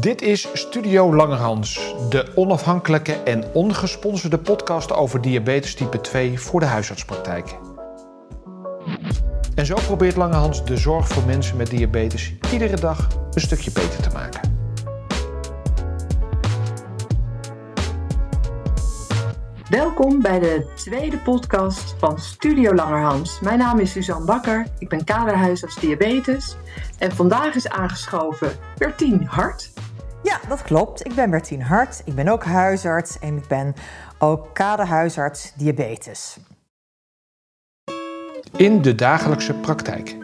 Dit is Studio Langerhans, de onafhankelijke en ongesponsorde podcast over diabetes type 2 voor de huisartspraktijk. En zo probeert Langerhans de zorg voor mensen met diabetes iedere dag een stukje beter te maken. Welkom bij de tweede podcast van Studio Langerhans. Mijn naam is Suzanne Bakker, ik ben kaderhuisarts diabetes en vandaag is aangeschoven Bertien Hart. Ja, dat klopt. Ik ben Bertien Hart, ik ben ook huisarts en ik ben ook kaderhuisarts diabetes. In de dagelijkse praktijk.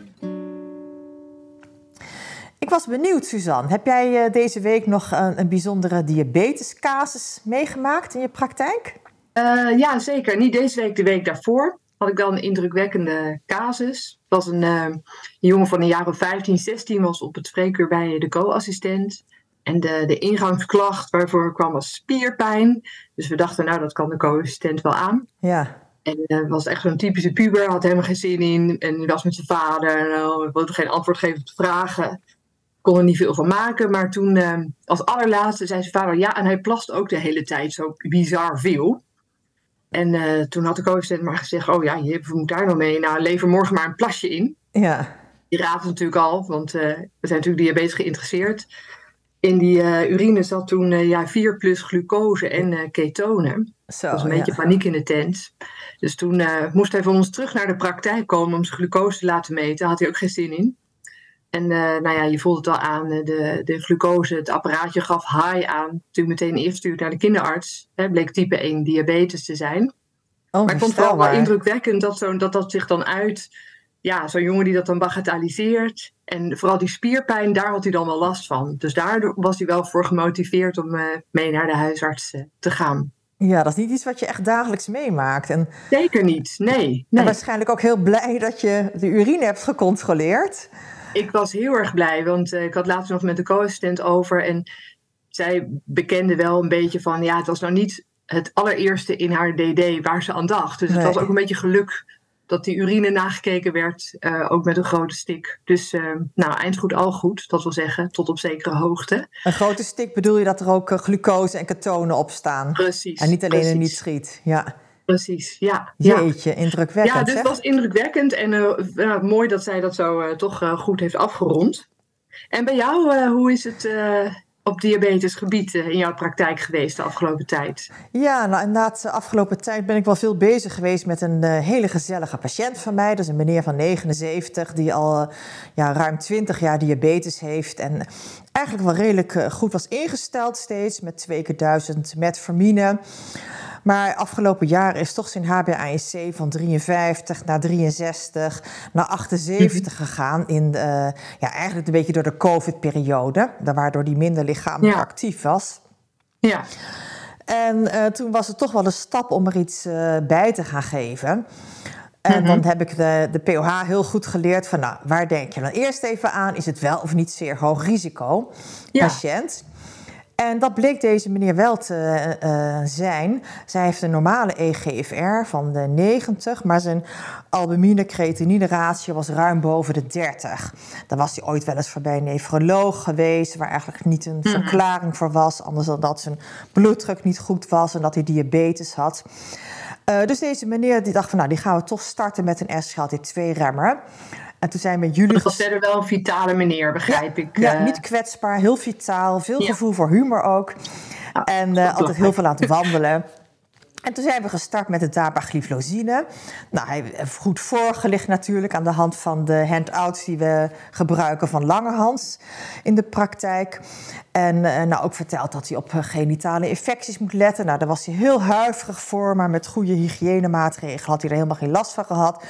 Ik was benieuwd, Suzanne. Heb jij eh, deze week nog een, een bijzondere diabetescasus meegemaakt in je praktijk? Uh, ja, zeker. Niet deze week, de week daarvoor had ik wel een indrukwekkende casus. Het was een, uh, een jongen van een jaar of 15, 16, was op het spreekuur bij de co-assistent. En de, de ingangsklacht waarvoor kwam was spierpijn. Dus we dachten, nou, dat kan de co-assistent wel aan. Ja. En het uh, was echt zo'n typische puber, had helemaal geen zin in. En was met zijn vader en uh, wilde geen antwoord geven op de vragen. Kon er niet veel van maken. Maar toen, uh, als allerlaatste, zei zijn vader ja. En hij plast ook de hele tijd zo bizar veel. En toen had de co-assistent maar gezegd: Oh ja, je moet daar nou mee. Nou, lever morgen maar een plasje in. Ja. Die raadt natuurlijk al, want we zijn natuurlijk diabetes geïnteresseerd. In die uh, urine zat toen ja, 4 plus glucose en ketonen. Zo, dat was een ja. beetje paniek in de tent. Dus toen moest hij van ons terug naar de praktijk komen om zijn glucose te laten meten. Daar had hij ook geen zin in. En nou ja, je voelt het al aan, de, de glucose, het apparaatje gaf high aan. Toen meteen ingestuurd naar de kinderarts. Hè, bleek type 1 diabetes te zijn. Oh, maar ik vond het wel, wel indrukwekkend dat, zo, dat dat zich dan uit... Ja, zo'n jongen die dat dan bagatelliseert. En vooral die spierpijn, daar had hij dan wel last van. Dus daar was hij wel voor gemotiveerd om uh, mee naar de huisarts uh, te gaan. Ja, dat is niet iets wat je echt dagelijks meemaakt. En, Zeker niet, nee. nee. En waarschijnlijk ook heel blij dat je de urine hebt gecontroleerd. Ik was heel erg blij, want uh, ik had laatst nog met de co-assistent over. En zij bekende wel een beetje van, ja, het was nou niet het allereerste in haar DD waar ze aan dacht. Dus het Nee. was ook een beetje geluk dat die urine nagekeken werd, uh, ook met een grote stik. Dus uh, nou, eind goed, al goed, dat wil zeggen, tot op zekere hoogte. Een grote stik bedoel je dat er ook uh, glucose en ketonen op staan? Precies. En niet alleen precies. een niet schiet, ja. Precies, ja. Jeetje, indrukwekkend Ja, dus het was indrukwekkend en mooi dat zij dat zo toch goed heeft afgerond. En bij jou, hoe is het op diabetesgebied in jouw praktijk geweest de afgelopen tijd? Ja, nou inderdaad, de afgelopen tijd ben ik wel veel bezig geweest met een uh, hele gezellige patiënt van mij. Dat is een meneer van 79 die al ja, ruim 20 jaar diabetes heeft. En eigenlijk wel redelijk uh, goed was ingesteld steeds met twee keer duizend metformine. Maar afgelopen jaar is toch zijn HbA1c van 53 naar 63 naar 78 gegaan. In de, ja, eigenlijk een beetje door de COVID-periode. Waardoor die minder lichamelijk ja. actief was. Ja. En uh, toen was het toch wel een stap om er iets uh, bij te gaan geven. En -hmm. dan heb ik de, de POH heel goed geleerd van, nou, waar denk je dan eerst even aan? Is het wel of niet zeer hoog risico ja. patiënt? En dat bleek deze meneer wel te uh, zijn. Zij heeft een normale EGFR van de 90, maar zijn albumine-creatinine ratio was ruim boven de 30. Daar was hij ooit wel eens voorbij een nefroloog geweest, waar eigenlijk niet een verklaring voor was, anders dan dat zijn bloeddruk niet goed was en dat hij diabetes had. Uh, dus deze meneer die dacht van, nou, die gaan we toch starten met een SGLT2-remmer. En toen zijn we met jullie... Dat was verder wel een vitale meneer, begrijp ja, ik. Ja, uh... niet kwetsbaar, heel vitaal, veel ja. gevoel voor humor ook. En uh, altijd heel veel het wandelen. En toen zijn we gestart met de dapagliflozine. Nou, hij heeft goed voorgelicht natuurlijk aan de hand van de handouts die we gebruiken van Langerhans in de praktijk. En uh, nou, ook verteld dat hij op genitale infecties moet letten. Nou, daar was hij heel huiverig voor, maar met goede hygiënemaatregelen had hij er helemaal geen last van gehad.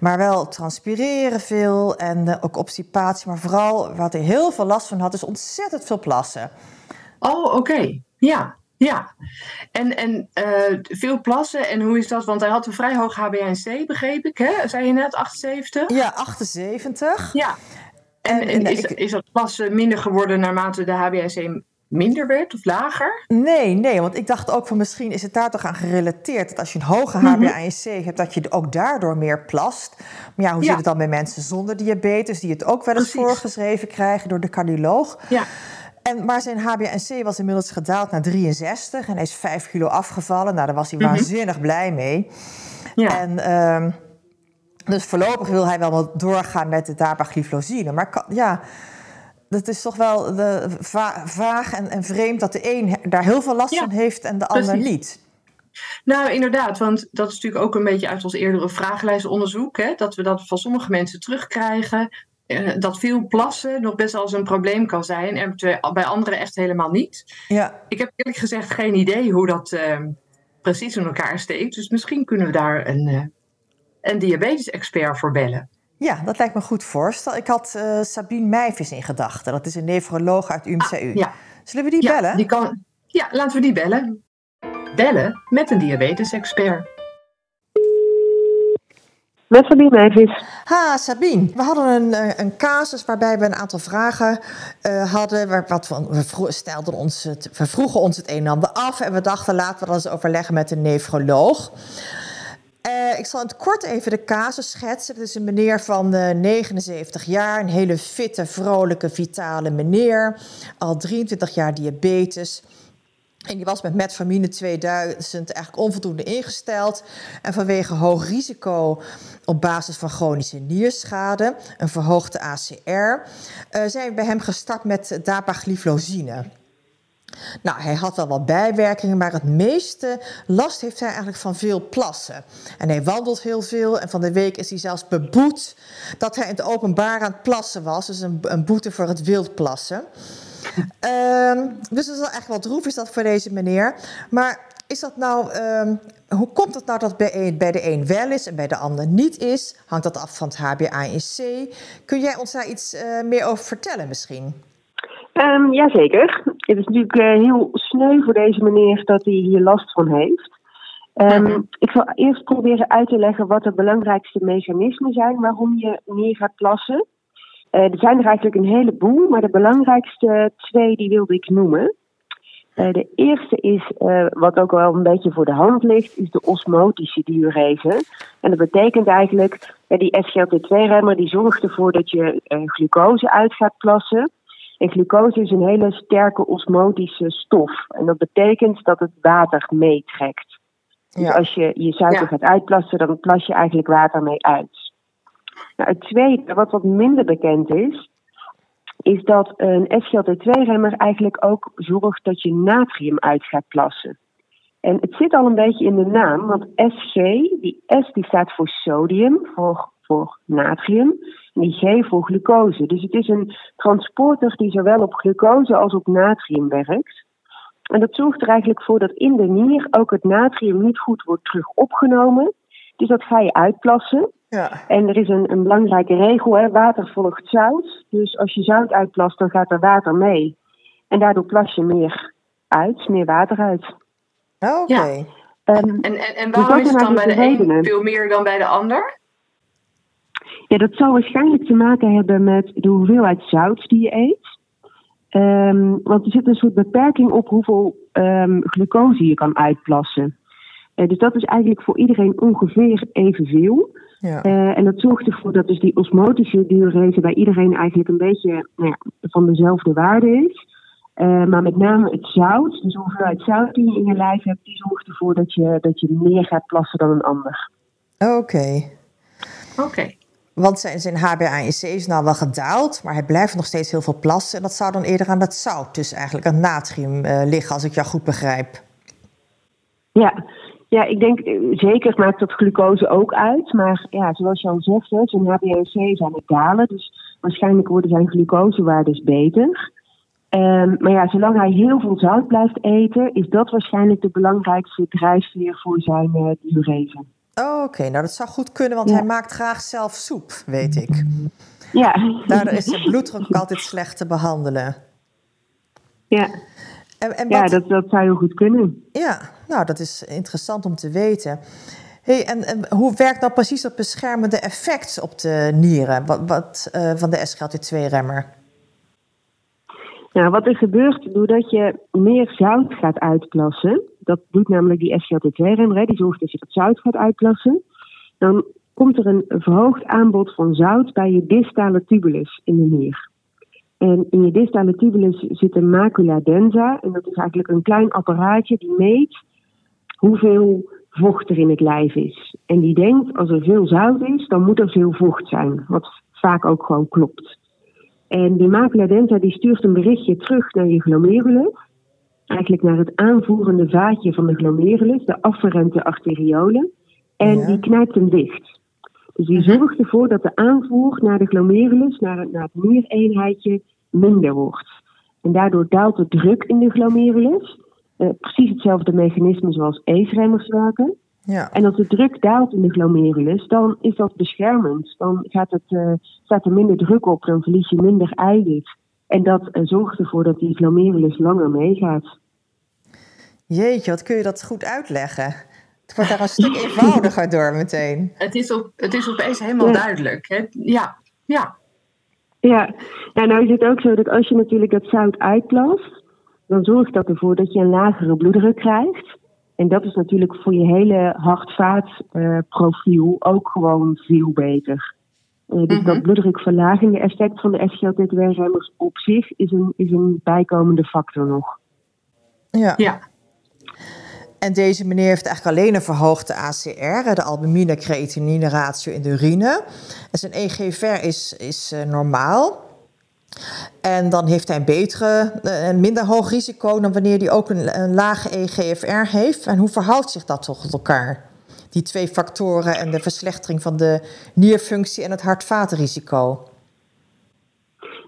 Maar wel transpireren veel en uh, ook obstipatie. Maar vooral wat hij heel veel last van had, is ontzettend veel plassen. Oh, oké. Ja, ja, en, en uh, veel plassen. En hoe is dat? Want hij had een vrij hoog HbA1c, begreep ik. Hè? Zei je net, 78? Ja, 78. Ja. En, en, en is, ik, is dat plassen minder geworden naarmate de HbA1c minder werd of lager? Nee, nee, want ik dacht ook van misschien is het daar toch aan gerelateerd. Dat als je een hoge HbA1c mm-hmm. hebt, dat je ook daardoor meer plast. Maar ja, hoe ja. zit het dan bij mensen zonder diabetes, die het ook wel eens Precies. voorgeschreven krijgen door de cardioloog? Ja. En, maar zijn HbA1c was inmiddels gedaald naar 63 en hij is 5 kilo afgevallen. Nou, daar was hij mhm. waanzinnig blij mee. Ja. En, ehm, dus voorlopig wil hij wel doorgaan met de dapagliflozine. Maar ja, dat is toch wel de, vaag en, en, vreemd dat de een daar heel veel last van heeft en de ander niet. Nou, inderdaad, want dat is natuurlijk ook een beetje uit ons eerdere vragenlijstonderzoek, hè, dat we dat van sommige mensen terugkrijgen. Eh, dat veel plassen nog best wel eens een probleem kan zijn en bij anderen echt helemaal niet. Ja. Ik heb eerlijk gezegd geen idee hoe dat ehm, precies in elkaar steekt. Dus misschien kunnen we daar een, uh, een diabetes-expert voor bellen. Ja, dat lijkt me een goed voorstel. Ik had uh, Sabine Meijvis in gedachten. Dat is een nefroloog uit UMCU. Ah, ja. Zullen we die ja, bellen? Die kan... Ja, laten we die bellen. Bellen met een diabetes-expert. Met Sabine Meijvis. Ha, Sabine. We hadden een, eh, een casus waarbij we een aantal vragen uh, hadden. Waar, wat we, stelden ons we vroegen ons het een en ander af. En we dachten, laten we dat eens overleggen met een nefroloog. Uh, ik zal in het kort even de casus schetsen. Het is een meneer van uh, 79 jaar, een hele fitte, vrolijke, vitale meneer. Al 23 jaar diabetes. En die was met metformine 2000 eigenlijk onvoldoende ingesteld. En vanwege hoog risico op basis van chronische nierschade, een verhoogde ACR, uh, zijn we bij hem gestart met dapagliflozine. Nou, hij had wel wat bijwerkingen, maar het meeste last heeft hij eigenlijk van veel plassen. En hij wandelt heel veel en van de week is hij zelfs beboet dat hij in het openbaar aan het plassen was. Dus een, een boete voor het wildplassen. Um, dus dat is wel echt wel droef is dat voor deze meneer. Maar is dat nou, um, hoe komt het nou dat bij, bij de een wel is en bij de ander niet is? Hangt dat af van het HbA1c? Kun jij ons daar iets uh, meer over vertellen misschien? Um, jazeker. Het is natuurlijk uh, heel sneu voor deze meneer dat hij hier last van heeft. Um. Ik zal eerst proberen uit te leggen wat de belangrijkste mechanismen zijn waarom je meer gaat plassen. Uh, er zijn er eigenlijk een heleboel, maar de belangrijkste twee die wilde ik noemen. Uh, de eerste is, uh, wat ook wel een beetje voor de hand ligt, is de osmotische diurese. En dat betekent eigenlijk, die SGLT2-remmer die zorgt ervoor dat je glucose uit gaat plassen. En glucose is een hele sterke osmotische stof. En dat betekent dat het water meetrekt. Dus ja. Dus als je je suiker ja. gaat uitplassen, dan plas je eigenlijk water mee uit. Nou, het tweede, wat wat minder bekend is, is dat een SGLT2-remmer eigenlijk ook zorgt dat je natrium uit gaat plassen. En het zit al een beetje in de naam, want SG, die S die staat voor sodium, voor, voor natrium, en die G voor glucose. Dus het is een transporter die zowel op glucose als op natrium werkt. En dat zorgt er eigenlijk voor dat in de nier ook het natrium niet goed wordt terug opgenomen. Dus dat ga je uitplassen. Ja. En er is een, een belangrijke regel, hè, water volgt zout. Dus als je zout uitplast, dan gaat er water mee. En daardoor plas je meer uit, meer water uit. Oh, oké. Ja. Um, en, en, en dus waarom is het dan bij de een veel meer dan bij de ander? Ja, dat zal waarschijnlijk te maken hebben met de hoeveelheid zout die je eet. Um, want er zit een soort beperking op hoeveel um, glucose je kan uitplassen. Uh, dus dat is eigenlijk voor iedereen ongeveer evenveel. Ja. Uh, en dat zorgt ervoor dat dus die osmotische diurese bij iedereen eigenlijk een beetje nou ja, van dezelfde waarde is. Uh, maar met name het zout, dus hoeveelheid zout die je in je lijf hebt, die zorgt ervoor dat je, dat je meer gaat plassen dan een ander. Oké. Okay. Oké. Okay. Want zijn, zijn HbA1c is nou wel gedaald, maar hij blijft nog steeds heel veel plassen. En dat zou dan eerder aan het zout, dus eigenlijk aan natrium uh, liggen, als ik jou goed begrijp. Ja, ja, ik denk zeker maakt dat glucose ook uit. Maar ja, zoals je al zegt, zijn HbA1c zijn het dalen. Dus waarschijnlijk worden zijn glucosewaardes beter. Um, maar ja, zolang hij heel veel zout blijft eten, is dat waarschijnlijk de belangrijkste drijfveer voor zijn uh, diurese. Oh, oké. Nou, dat zou goed kunnen, want hij maakt graag zelf soep, weet ik. Ja. Daardoor is zijn bloeddruk ook altijd slecht te behandelen. Ja. En, en wat... Ja, dat, dat zou heel goed kunnen. Ja, nou, dat is interessant om te weten. Hey, en, en hoe werkt nou precies dat beschermende effect op de nieren wat, wat uh, van de SGLT2-remmer? Nou, wat er gebeurt doordat je meer zout gaat uitplassen, dat doet namelijk die SGLT2-remmer, die zorgt dat je dat zout gaat uitplassen, dan komt er een verhoogd aanbod van zout bij je distale tubulus in de nier. En in je distale tubulus zit een macula densa. En dat is eigenlijk een klein apparaatje die meet hoeveel vocht er in het lijf is. En die denkt, als er veel zout is, dan moet er veel vocht zijn. Wat vaak ook gewoon klopt. En die macula densa die stuurt een berichtje terug naar je glomerulus. Eigenlijk naar het aanvoerende vaatje van de glomerulus, de afferente arteriolen. En die knijpt hem dicht. Dus die mhm. zorgt ervoor dat de aanvoer naar de glomerulus, naar, naar het niereenheidje, minder wordt. En daardoor daalt de druk in de glomerulus. Uh, precies hetzelfde mechanisme zoals ACE-remmers werken. Ja. En als de druk daalt in de glomerulus, dan is dat beschermend. Dan gaat het, uh, staat er minder druk op, dan verlies je minder eiwit. En dat uh, zorgt ervoor dat die glomerulus langer meegaat. Jeetje, wat kun je dat goed uitleggen? Het wordt daar een stuk eenvoudiger door meteen. Het is, op, het is opeens helemaal duidelijk. Hè? Ja, ja. Ja, ja, nou is het ook zo dat als je natuurlijk dat zout uitplast, dan zorgt dat ervoor dat je een lagere bloeddruk krijgt. En dat is natuurlijk voor je hele hart-vaatprofiel uh, ook gewoon veel beter. Uh, dus mm -hmm. dat bloeddrukverlagende effect van de SGLT2-remmers op zich is een, is een bijkomende factor nog. Ja. ja. En deze meneer heeft eigenlijk alleen een verhoogde ACR, de albumine-creatinine ratio in de urine. En zijn EGFR is, is uh, normaal. En dan heeft hij een betere, een eh, minder hoog risico dan wanneer hij ook een, een lage EGFR heeft. En hoe verhoudt zich dat toch tot elkaar? Die twee factoren en de verslechtering van de nierfunctie en het hart-vatenrisico.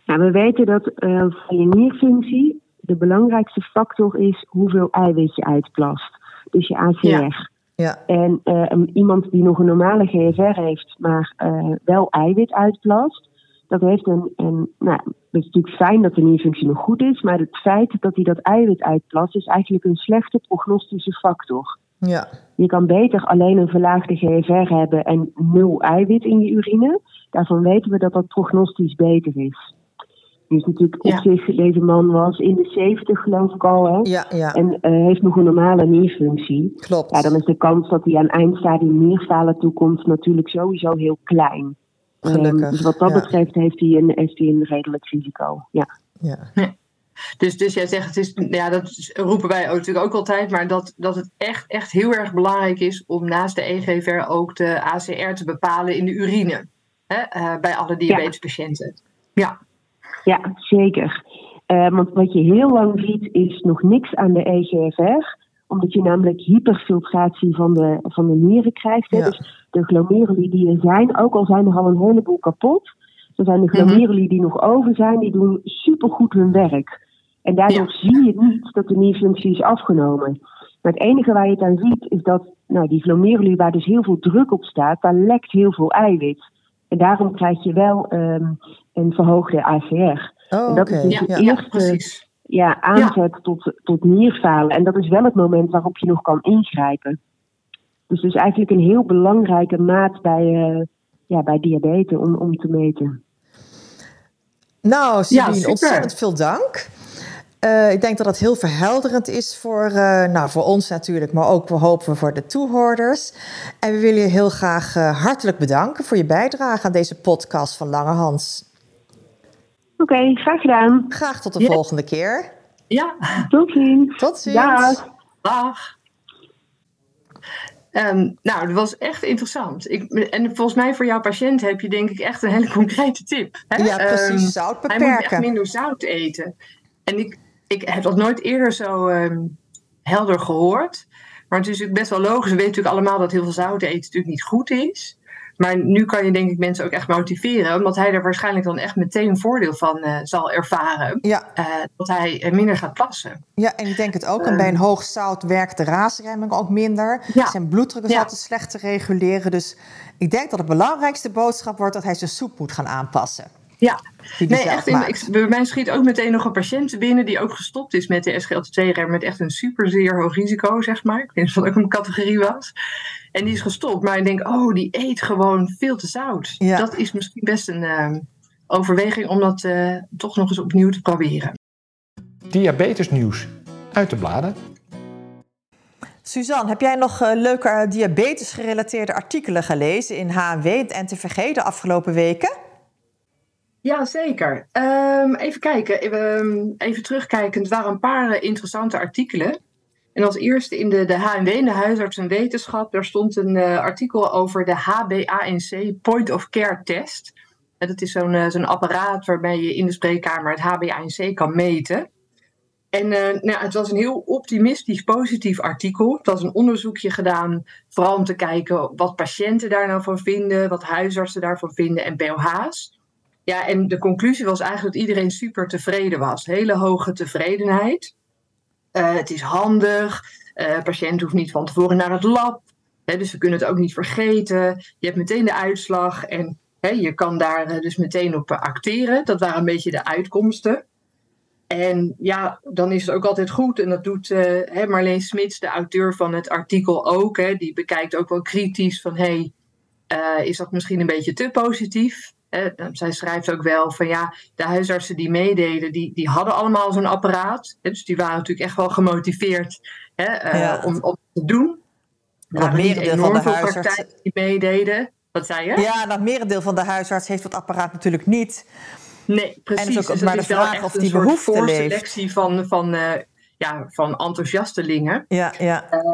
Nou, we weten dat uh, voor je nierfunctie de belangrijkste factor is hoeveel eiwit je uitplast. Dus je ACR. Ja. Ja. En uh, iemand die nog een normale GFR heeft, maar uh, wel eiwit uitplast, dat heeft een, een nou, het is natuurlijk fijn dat de nierfunctie nog goed is, maar het feit dat hij dat eiwit uitplast is eigenlijk een slechte prognostische factor. Ja. Je kan beter alleen een verlaagde GFR hebben en nul eiwit in je urine. Daarvan weten we dat dat prognostisch beter is. Dus natuurlijk op zich, deze man was in de 70 geloof ik al. Hè? Ja, ja. En uh, heeft nog een normale nierfunctie. Klopt. Ja, dan is de kans dat hij aan eindstadium nierfalen toekomt natuurlijk sowieso heel klein. Gelukkig. Um, dus wat dat betreft heeft hij, een, heeft hij een redelijk risico. Ja. ja. Dus, dus jij zegt, het is, ja, dat roepen wij natuurlijk ook altijd, maar dat, dat het echt, echt heel erg belangrijk is om naast de EGFR ook de ACR te bepalen in de urine. Hè, uh, bij alle diabetespatiënten. Ja. Ja, zeker. Uh, want wat je heel lang ziet, is nog niks aan de EGFR omdat je namelijk hyperfiltratie van de, van de nieren krijgt. Dus de glomeruli die er zijn, ook al zijn er al een heleboel kapot, dan zijn de mhm. glomeruli die nog over zijn, die doen supergoed hun werk. En daardoor zie je niet dat de nierfunctie is afgenomen. Maar het enige waar je het aan ziet, is dat nou, die glomeruli waar dus heel veel druk op staat, daar lekt heel veel eiwit. En daarom krijg je wel um, een verhoogde ACR. Oh, en dat is dus ja, eerste ja, aanzet Tot, tot nierfalen. En dat is wel het moment waarop je nog kan ingrijpen. Dus dus eigenlijk een heel belangrijke maat bij, uh, ja, bij diabetes om, om te meten. Nou, Sabine, ontzettend veel dank. Uh, ik denk dat het heel verhelderend is voor, uh, nou, voor ons natuurlijk, maar ook we hopen voor de toehoorders. En we willen je heel graag uh, hartelijk bedanken voor je bijdrage aan deze podcast van Lange Hans. Oké, okay, graag gedaan. Graag tot de volgende keer. Ja. Tot ziens. Tot ziens. Dag. Dag. Um, nou, dat was echt interessant. Ik, en volgens mij voor jouw patiënt heb je denk ik echt een hele concrete tip. Hè? Ja, precies. Um, zout beperken. Hij moet echt minder zout eten. En ik, ik heb dat nooit eerder zo um, helder gehoord. Maar het is natuurlijk best wel logisch. We weten natuurlijk allemaal dat heel veel zout eten natuurlijk niet goed is. Maar nu kan je denk ik mensen ook echt motiveren, omdat hij er waarschijnlijk dan echt meteen een voordeel van uh, zal ervaren. Ja. Uh, dat hij minder gaat plassen. Ja, en ik denk het ook. En bij een hoog zout werkt de raasremming ook minder. Ja. Zijn bloeddruk is ja. altijd slecht te reguleren. Dus ik denk dat het belangrijkste boodschap wordt dat hij zijn soep moet gaan aanpassen. Ja, nee, echt in, ik, bij mij schiet ook meteen nog een patiënt binnen die ook gestopt is met de SGLT2-rem met echt een super zeer hoog risico, zeg maar. Ik weet niet of dat ook een categorie was. En die is gestopt, maar ik denk, oh, die eet gewoon veel te zout. Ja. Dat is misschien best een uh, overweging om dat uh, toch nog eens opnieuw te proberen. Diabetesnieuws uit de bladen. Suzanne, heb jij nog uh, leuke diabetes-gerelateerde artikelen gelezen in HNW en NTVG de afgelopen weken? Ja, zeker. Um, even kijken. Even, even terugkijken. Er waren een paar interessante artikelen. En als eerste in de, de HNW, de Huisarts en Wetenschap, daar stond een uh, artikel over de HbA1c Point of Care Test. En dat is zo'n zo'n apparaat waarbij je in de spreekkamer het HbA1c kan meten. En nou, het was een heel optimistisch, positief artikel. Het was een onderzoekje gedaan, vooral om te kijken wat patiënten daar nou van vinden, wat huisartsen daarvan vinden en POH's. Ja, en de conclusie was eigenlijk dat iedereen super tevreden was. Hele hoge tevredenheid. Uh, het is handig. Uh, patiënt hoeft niet van tevoren naar het lab. Hè, dus we kunnen het ook niet vergeten. Je hebt meteen de uitslag en hè, je kan daar uh, dus meteen op acteren. Dat waren een beetje de uitkomsten. En ja, dan is het ook altijd goed. En dat doet hè, Marleen Smits, de auteur van het artikel ook. Hè, die bekijkt ook wel kritisch van... Hey, is dat misschien een beetje te positief? Zij schrijft ook wel van ja, de huisartsen die meededen, die, die hadden allemaal zo'n apparaat. dus die waren natuurlijk echt wel gemotiveerd hè, uh, om, om te doen. Er waren niet enorm veel praktijken die meededen. Wat zei je? Ja, dat merendeel van de huisarts heeft dat apparaat natuurlijk niet. Nee, precies. En het is ook dus maar de vraag of die behoefte leeft. selectie van, van, uh, ja, van enthousiastelingen. Ja, ja. Uh,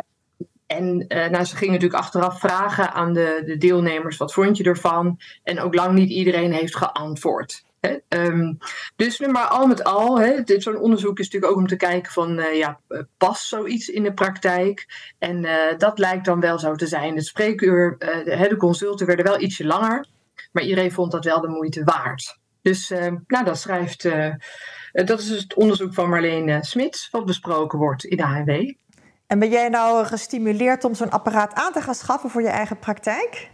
en uh, nou, ze gingen natuurlijk achteraf vragen aan de, de, deelnemers: wat vond je ervan? En ook lang niet iedereen heeft geantwoord. Hè? Um, dus maar al met al, zo'n onderzoek is natuurlijk ook om te kijken van, uh, ja, past zoiets in de praktijk? En uh, dat lijkt dan wel zo te zijn. Het spreekuur, de, de consulten werden wel ietsje langer, maar iedereen vond dat wel de moeite waard. Dus nou, dat schrijft, dat is het onderzoek van Marleen Smits, wat besproken wordt in de ANW. En ben jij nou gestimuleerd om zo'n apparaat aan te gaan schaffen voor je eigen praktijk?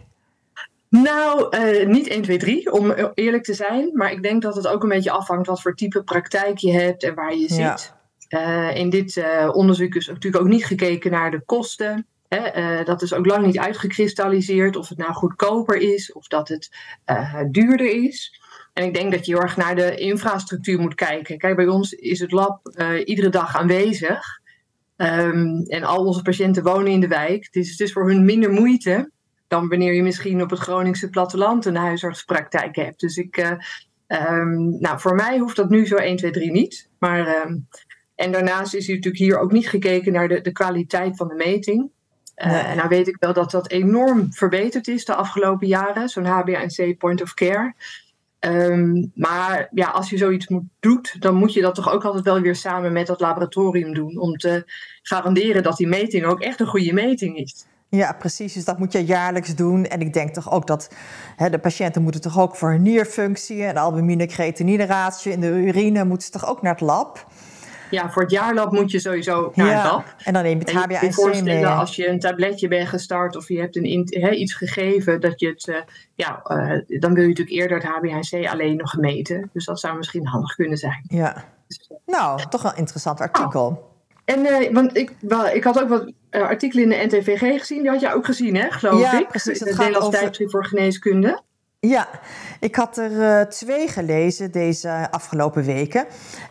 Nou, uh, niet 1, 2, 3, om eerlijk te zijn. Maar ik denk dat het ook een beetje afhangt wat voor type praktijk je hebt en waar je ja. zit. Uh, in dit uh, onderzoek is natuurlijk ook niet gekeken naar de kosten. Hè? dat is ook lang niet uitgekristalliseerd of het nou goedkoper is of dat het duurder is. En ik denk dat je heel erg naar de infrastructuur moet kijken. Kijk, bij ons is het lab iedere dag aanwezig. Um, en al onze patiënten wonen in de wijk. Dus het is voor hun minder moeite dan wanneer je misschien op het Groningse platteland een huisartspraktijk hebt. Dus ik, uh, um, nou, voor mij hoeft dat nu zo 1, 2, 3 niet. Maar, um, en daarnaast is natuurlijk hier ook niet gekeken naar de, de kwaliteit van de meting. Uh, nee. En nou weet ik wel dat dat enorm verbeterd is de afgelopen jaren, zo'n HbA1c point of care. Um, maar ja, als je zoiets moet, doet, dan moet je dat toch ook altijd wel weer samen met dat laboratorium doen. Om te garanderen dat die meting ook echt een goede meting is. Ja, precies. Dus dat moet je jaarlijks doen. En ik denk toch ook dat hè, de patiënten moeten toch ook voor hun nierfunctie en albumine-creatinine ratio in de urine moeten ze toch ook naar het lab ja, voor het jaarlab moet je sowieso naar ja, het lab. En dan neem je het HbA1c mee. als je een tabletje bent gestart of je hebt een, he, iets gegeven, dat je het, uh, ja, uh, dan wil je natuurlijk eerder het HbA1c alleen nog meten. Dus dat zou misschien handig kunnen zijn. Ja. Dus, nou, toch wel een interessant artikel. Oh. En, uh, want ik, wel, ik had ook wat artikelen in de NTVG gezien. Die had jij ook gezien, hè, geloof ja, ik? Precies, het Nederlands over... voor geneeskunde. Ja, ik had er uh, twee gelezen deze afgelopen weken.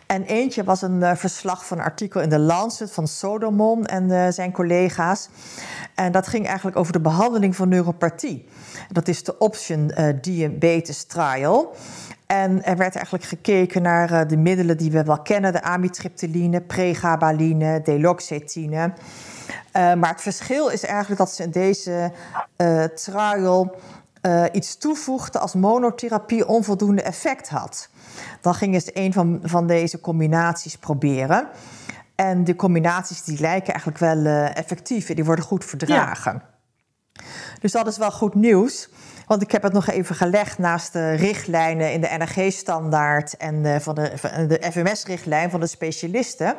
En eentje was een uh, verslag van een artikel in de Lancet van Sodomon en uh, zijn collega's. En dat ging eigenlijk over de behandeling van neuropathie. Dat is de Option Diabetes Trial. En er werd eigenlijk gekeken naar de middelen die we wel kennen: de amitriptyline, pregabaline, deloxetine. maar het verschil is eigenlijk dat ze in deze trial uh, iets toevoegde als monotherapie onvoldoende effect had. Dan gingen ze een van, van deze combinaties proberen. En de combinaties die lijken eigenlijk wel uh, effectief en die worden goed verdragen. Ja. Dus dat is wel goed nieuws. Want ik heb het nog even gelegd naast de richtlijnen in de NRG-standaard en de, van de, van de FMS-richtlijn van de specialisten.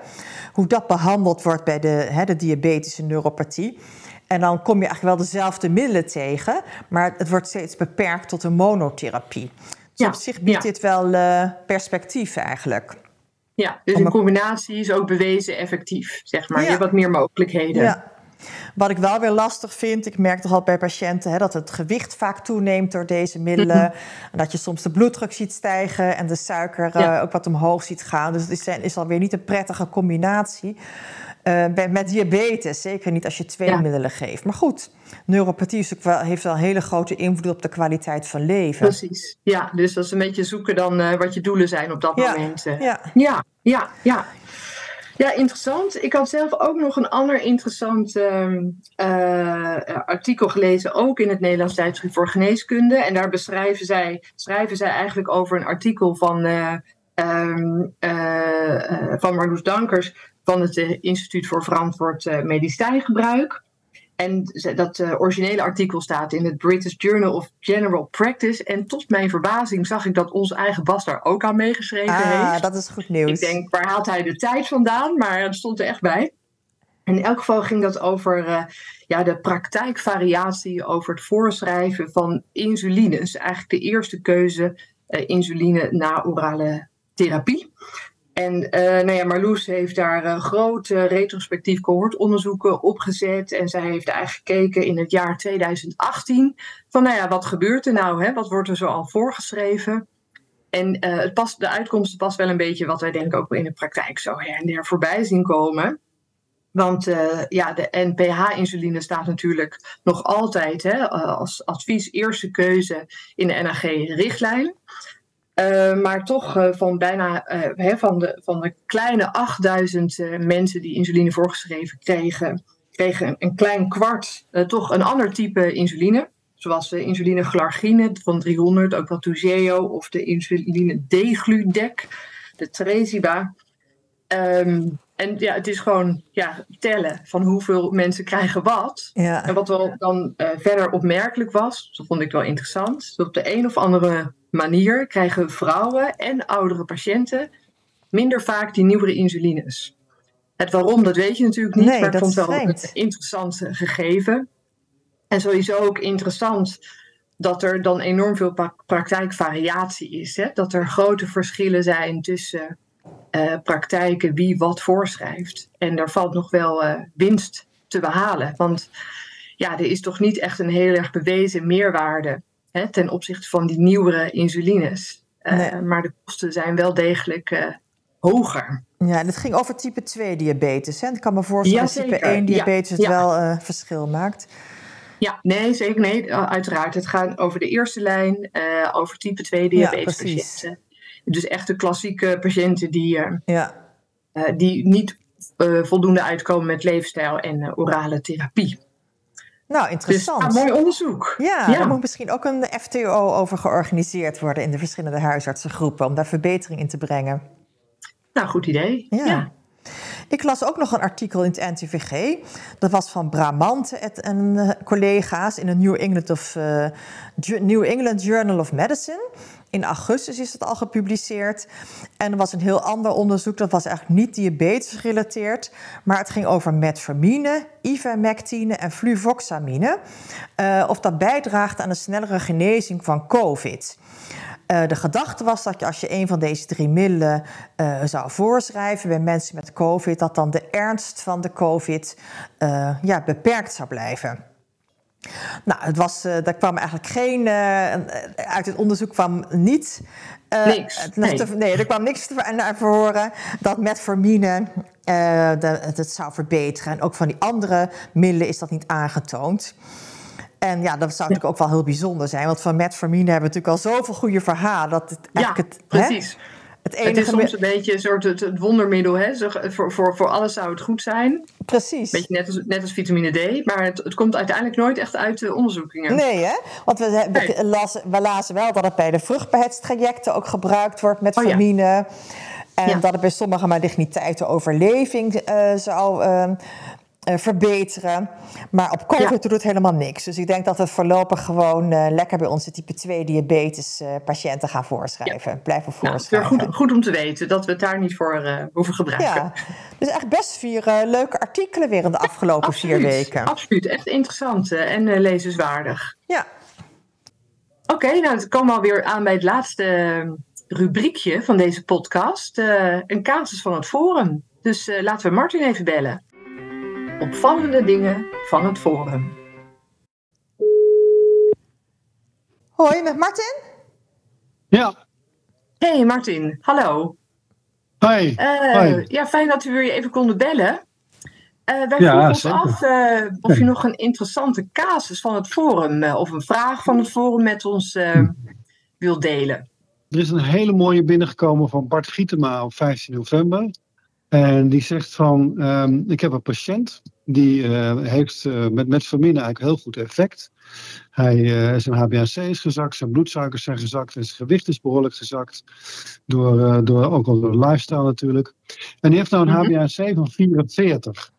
Hoe dat behandeld wordt bij de, hè, de diabetische neuropathie. En dan kom je eigenlijk wel dezelfde middelen tegen, maar het wordt steeds beperkt tot een monotherapie. Dus ja, op zich biedt ja. dit wel uh, perspectief eigenlijk. Ja, dus een combinatie is ook bewezen effectief, zeg maar. Ja. Je hebt wat meer mogelijkheden. Ja. Wat ik wel weer lastig vind, ik merk toch al bij patiënten hè, dat het gewicht vaak toeneemt door deze middelen. Mm -hmm. En dat je soms de bloeddruk ziet stijgen en de suiker ja. uh, ook wat omhoog ziet gaan. Dus het is, is alweer niet een prettige combinatie. met diabetes. Zeker niet als je twee middelen geeft. Maar goed, neuropathie is ook wel, heeft wel een hele grote invloed op de kwaliteit van leven. Precies, ja. Dus dat is een beetje zoeken dan wat je doelen zijn op dat moment. Ja. ja, ja, ja. Ja, interessant. Ik had zelf ook nog een ander interessant ehm, eh, artikel gelezen, ook in het Nederlands tijdschrift voor geneeskunde. En daar beschrijven zij, schrijven zij eigenlijk over een artikel van, uh, van Marloes Dankers van het Instituut voor Verantwoord Medicijngebruik. En dat uh, originele artikel staat in het British Journal of General Practice. En tot mijn verbazing zag ik dat onze eigen Bas daar ook aan meegeschreven ah, heeft. dat is goed nieuws. Ik denk, waar haalt hij de tijd vandaan? Maar het stond er echt bij. In elk geval ging dat over uh, ja, de praktijkvariatie over het voorschrijven van insuline. Dus eigenlijk de eerste keuze uh, insuline na orale therapie. En uh, nou ja, Marloes heeft daar uh, grote retrospectief cohortonderzoeken opgezet. En zij heeft eigenlijk gekeken in het jaar 2018 van nou ja, wat gebeurt er nou? Hè? Wat wordt er zo al voorgeschreven? En uh, het past, de uitkomsten past wel een beetje wat wij denken ook in de praktijk zo her en der voorbij zien komen. Want ja, de NPH-insuline staat natuurlijk nog altijd hè, als advies eerste keuze in de NAG-richtlijn. Uh, maar toch uh, van bijna uh, van, de, van de kleine 8000 mensen die insuline voorgeschreven kregen, kregen een, een klein kwart toch een ander type insuline. Zoals de insuline glargine van 300, ook wel Toujeo, of de insuline degludec, de Tresiba. Um, en ja, het is gewoon ja, tellen van hoeveel mensen krijgen wat. Ja. En wat wel dan verder opmerkelijk was, dat vond ik wel interessant, dat op de een of andere manier krijgen vrouwen en oudere patiënten minder vaak die nieuwere insulines. Het waarom, dat weet je natuurlijk niet, nee, maar ik vond het wel een interessant gegeven. En sowieso ook interessant dat er dan enorm veel praktijkvariatie is. Hè? Dat er grote verschillen zijn tussen uh, praktijken wie wat voorschrijft. En daar valt nog wel uh, winst te behalen. Want ja, er is toch niet echt een heel erg bewezen meerwaarde hè, ten opzichte van die nieuwere insulines. Uh, nee. Maar de kosten zijn wel degelijk hoger. Ja, en het ging over type 2 diabetes. Hè? Ik kan me voorstellen ja, dat type 1 diabetes ja, het ja. wel verschil maakt. Ja, nee, zeker nee, uiteraard. Het gaat over de eerste lijn, over type 2 diabetes patiënten. Dus echt de klassieke patiënten die, ja. die niet voldoende uitkomen met leefstijl en orale therapie. Nou, interessant. Dus, mooi onderzoek. Ja, ja, daar moet misschien ook een FTO over georganiseerd worden in de verschillende huisartsengroepen om daar verbetering in te brengen. Nou, goed idee. Ja. ja. Ik las ook nog een artikel in het NTVG. Dat was van Bramante en collega's in het New England, of, uh, New England Journal of Medicine. In augustus is dat al gepubliceerd. En er was een heel ander onderzoek, dat was eigenlijk niet diabetes gerelateerd, maar het ging over metformine, ivermectine en fluvoxamine. Uh, of dat bijdraagt aan een snellere genezing van COVID. Uh, de gedachte was dat je als je een van deze drie middelen uh, zou voorschrijven bij mensen met COVID, dat dan de ernst van de COVID ja, beperkt zou blijven. Nou, het was, uh, daar kwam eigenlijk geen. Uh, uit het onderzoek kwam niet. Uh, niks. Nee. Te, nee, er kwam niks naar voren dat metformine de, het zou verbeteren. En ook van die andere middelen is dat niet aangetoond. En ja, dat zou natuurlijk ook wel heel bijzonder zijn. Want van metformine hebben we natuurlijk al zoveel goede verhalen. Dat het eigenlijk ja, het, precies. Hè, het, enige het is soms een beetje een soort het, het wondermiddel. Hè? Zo, voor, voor, voor alles zou het goed zijn. Precies. Beetje net als, net als vitamine D. Maar het, het komt uiteindelijk nooit echt uit de onderzoekingen. Nee, hè? Want we, we, nee. las, we lazen wel dat het bij de vruchtbaarheidstrajecten ook gebruikt wordt met oh. Ja. En Ja. dat het bij sommige maligniteiten overleving uh, zou uh, uh, verbeteren. Maar op COVID Ja. doet het helemaal niks. Dus ik denk dat we voorlopig gewoon uh, lekker bij onze type 2 diabetes uh, patiënten gaan voorschrijven. Blijven Nou, het voorschrijven. goed, goed om te weten dat we het daar niet voor hoeven gebruiken. Ja, dus echt best vier leuke artikelen weer in de afgelopen Absoluut, vier weken. Absoluut, echt interessant en lezenswaardig. Ja, Oké, nou dan komen we alweer aan bij het laatste uh, rubriekje van deze podcast. Een casus van het forum. Dus laten we Martin even bellen. Opvallende dingen van het forum. hoi met Martin. Ja, Hey Martin, hallo. hi. Uh, Hoi. Ja, fijn dat we weer even konden bellen. Uh, wij ja, ons af uh, of je nog een interessante casus van het forum uh, of een vraag van het forum met ons wilt delen. Er is een hele mooie binnengekomen van Bart Gietema op 15 november. En die zegt van, um, ik heb een patiënt die heeft met metformine eigenlijk heel goed effect. Hij, uh, zijn HbA1c is gezakt, zijn bloedsuikers zijn gezakt en zijn gewicht is behoorlijk gezakt. Door, door, ook al door lifestyle natuurlijk. En die heeft nou een mm HbA1c van 44.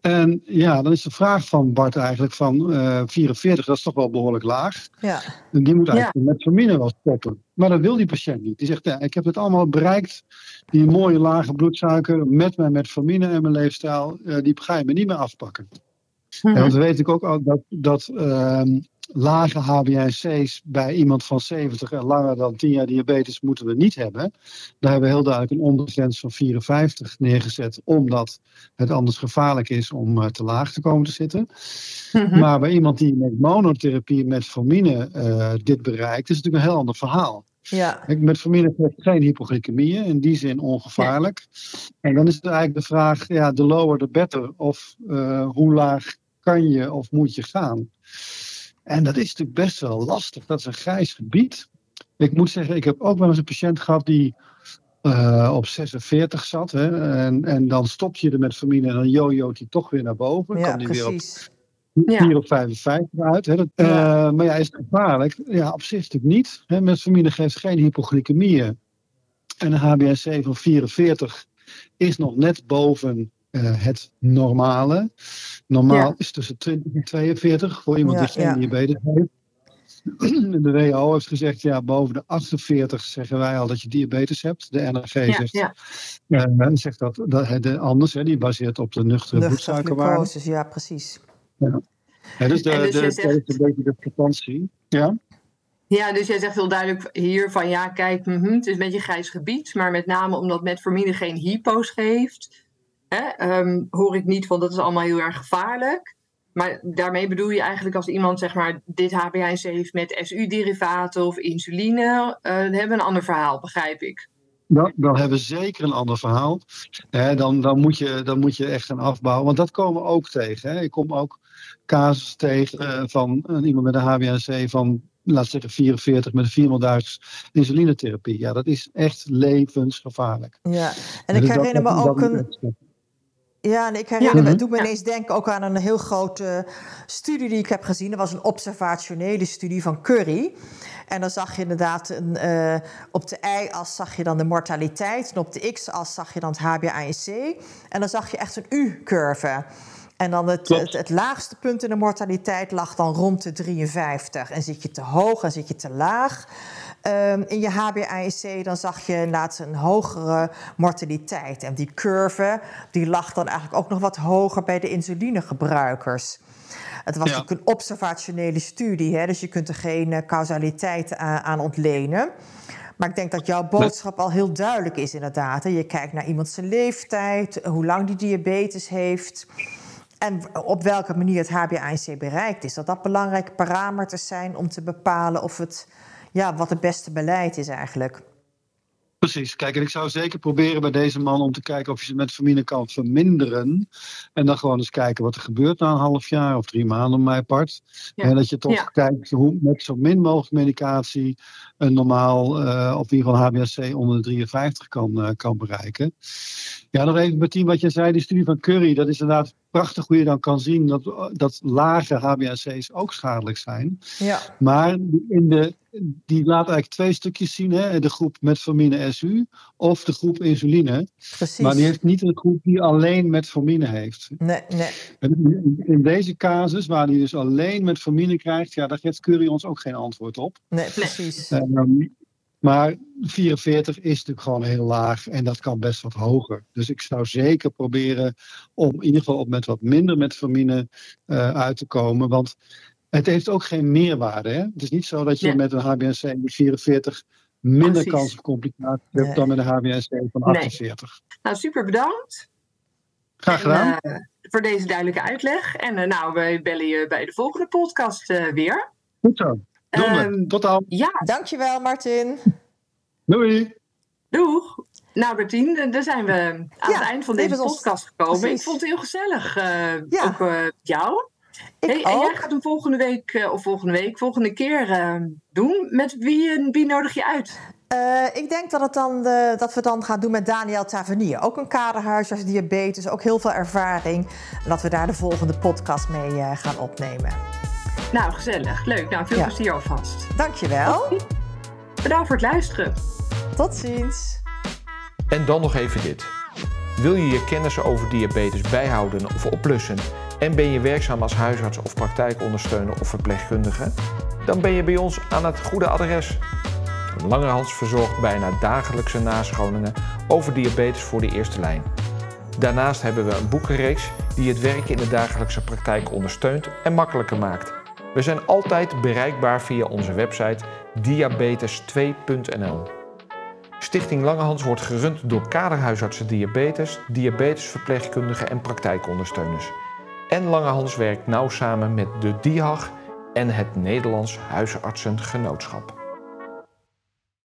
En ja, dan is de vraag van Bart eigenlijk van uh, eh, 44, dat is toch wel behoorlijk laag. Ja. En die moet eigenlijk ja. met metformine wel stoppen. Maar dat wil die patiënt niet. Die zegt, ja, ik heb het allemaal bereikt, die mooie lage bloedsuiker, met mijn metformine en mijn leefstijl, uh, die ga je me niet meer afpakken. Mm want we weten ook al dat, dat uh, lage HbA1c's bij iemand van 70 en langer dan 10 jaar diabetes moeten we niet hebben. Daar hebben we heel duidelijk een ondergrens van 54 neergezet, omdat het anders gevaarlijk is om uh, te laag te komen te zitten. Mhm. Maar bij iemand die met monotherapie met formine uh, dit bereikt, is het natuurlijk een heel ander verhaal. Ja. Met formine heeft geen hypoglycemie, in die zin ongevaarlijk. En dan is het eigenlijk de vraag, ja, de lower the better. Of uh, hoe laag kan je of moet je gaan? En dat is natuurlijk best wel lastig. Dat is een grijs gebied. Ik moet zeggen, ik heb ook wel eens een patiënt gehad die uh, op 46 zat. Hè, en, en dan stop je er met familie en dan jojoot hij toch weer naar boven. Ja, kan die weer op 4 of 55 uit. Hè. Dat, uh, maar ja, is het gevaarlijk? Ja, op zich natuurlijk niet. Hè. Met familie geeft geen hypoglycemieën. En een HbA1c van 44 is nog net boven uh, het normale. Normaal is tussen 20 en 42 voor iemand die geen diabetes heeft. De WHO heeft gezegd, ja, boven de 48 zeggen wij al dat je diabetes hebt. De NRG zegt, ja. Uh, zegt dat, dat de, anders, hè, die baseert op de nuchtere bloedsuikerwaarde. Ja, precies. Ja. Ja, dus de, dus de, zegt... is een beetje de frequentie. Ja? Ja, dus jij zegt heel duidelijk hier van ja, kijk, mm het is een beetje een grijs gebied, maar met name omdat metformine geen hypo's geeft, Hè, um, hoor ik niet van dat is allemaal heel erg gevaarlijk. Maar daarmee bedoel je eigenlijk als iemand zeg maar dit HbA1c heeft met SU-derivaten of insuline, uh, dan hebben we een ander verhaal, begrijp ik. Dan, dan hebben we zeker een ander verhaal. dan, dan, moet je, dan moet je echt gaan afbouwen. Want dat komen we ook tegen. Hè. Ik kom ook casus tegen uh, van uh, iemand met een HbA1c van, laat zeggen, 44 met een 400.000 insulinetherapie. Ja, dat is echt levensgevaarlijk. Ja, en ik dus herinner me ook een. Ja, en ik herinner me, het doet me ineens denken ook aan een heel grote studie die ik heb gezien. Dat was een observationele studie van Curry. En dan zag je inderdaad een, uh, op de y-as zag je dan de mortaliteit. En op de x-as zag je dan het HbA1c. En dan zag je echt een U-curve. En dan het, het, het, laagste punt in de mortaliteit lag dan rond de 53. En zit je te hoog en zit je te laag, Um, in je HbA1c dan zag je inderdaad een hogere mortaliteit. En die curve die lag dan eigenlijk ook nog wat hoger bij de insulinegebruikers. Het was ook een observationele studie, hè, dus je kunt er geen uh, causaliteit aan, aan ontlenen. Maar ik denk dat jouw boodschap al heel duidelijk is, inderdaad. Je kijkt naar iemand zijn leeftijd, hoe lang die diabetes heeft. En op welke manier het HbA1c bereikt is. Dat dat belangrijke parameters zijn om te bepalen of het ja, wat het beste beleid is eigenlijk. Precies. Kijk, en ik zou zeker proberen bij deze man om te kijken of je ze met familie kan verminderen. En dan gewoon eens kijken wat er gebeurt na een half jaar of drie maanden op mijn part. En dat je toch kijkt hoe met zo min mogelijk medicatie een normaal, uh, of in ieder geval HbA1c onder de 53 kan, uh, kan bereiken. Ja, nog even Martien, wat je zei, die studie van Curry, dat is inderdaad prachtig hoe je dan kan zien dat, dat lage HbA1c's ook schadelijk zijn. Ja. Maar in de, die laat eigenlijk twee stukjes zien, hè? de groep met formine SU of de groep insuline. Precies. Maar die heeft niet een groep die alleen met formine heeft. Nee, nee. In deze casus, waar die dus alleen met formine krijgt, ja, daar geeft Curry ons ook geen antwoord op. Nee, precies. Um, maar 44 is natuurlijk gewoon heel laag en dat kan best wat hoger. Dus ik zou zeker proberen om in ieder geval op met wat minder metformine uh, uit te komen. Want het heeft ook geen meerwaarde. Hè? Het is niet zo dat je met een HbA1c 44 minder kans op complicaties hebt dan met een HbA1c van 48. Nee. Nou, super bedankt. Graag gedaan. En, uh, voor deze duidelijke uitleg. En uh, nou, wij bellen je bij de volgende podcast weer. Goed zo. Um, Tot dan. Ja. Dankjewel, Martin. Doei. Doeg. Nou, Bertien, dan zijn we aan het eind van deze podcast gekomen. Ik vond het heel gezellig, uh, ook uh, jou. Hey, en jij gaat hem volgende week, uh, of volgende week, volgende keer doen. Met wie, wie nodig je uit? ik denk dat, het dan de, dat we dan gaan doen met Daniel Tavernier. Ook een kaderhuisarts diabetes, ook heel veel ervaring. En dat we daar de volgende podcast mee gaan opnemen. Nou, gezellig. Leuk. Nou, veel ja. plezier alvast. Dankjewel. Bedankt voor het luisteren. Tot ziens. En dan nog even dit. Wil je je kennis over diabetes bijhouden of oplussen en ben je werkzaam als huisarts of praktijkondersteuner of verpleegkundige? Dan ben je bij ons aan het goede adres. Langerhans verzorgt bijna dagelijkse nascholingen over diabetes voor de eerste lijn. Daarnaast hebben we een boekenreeks die het werken in de dagelijkse praktijk ondersteunt en makkelijker maakt. We zijn altijd bereikbaar via onze website diabetes2.nl. Stichting Langehans wordt gerund door kaderhuisartsen diabetes, diabetesverpleegkundigen en praktijkondersteuners. En Langehans werkt nauw samen met de DIHAG en het Nederlands Huisartsengenootschap.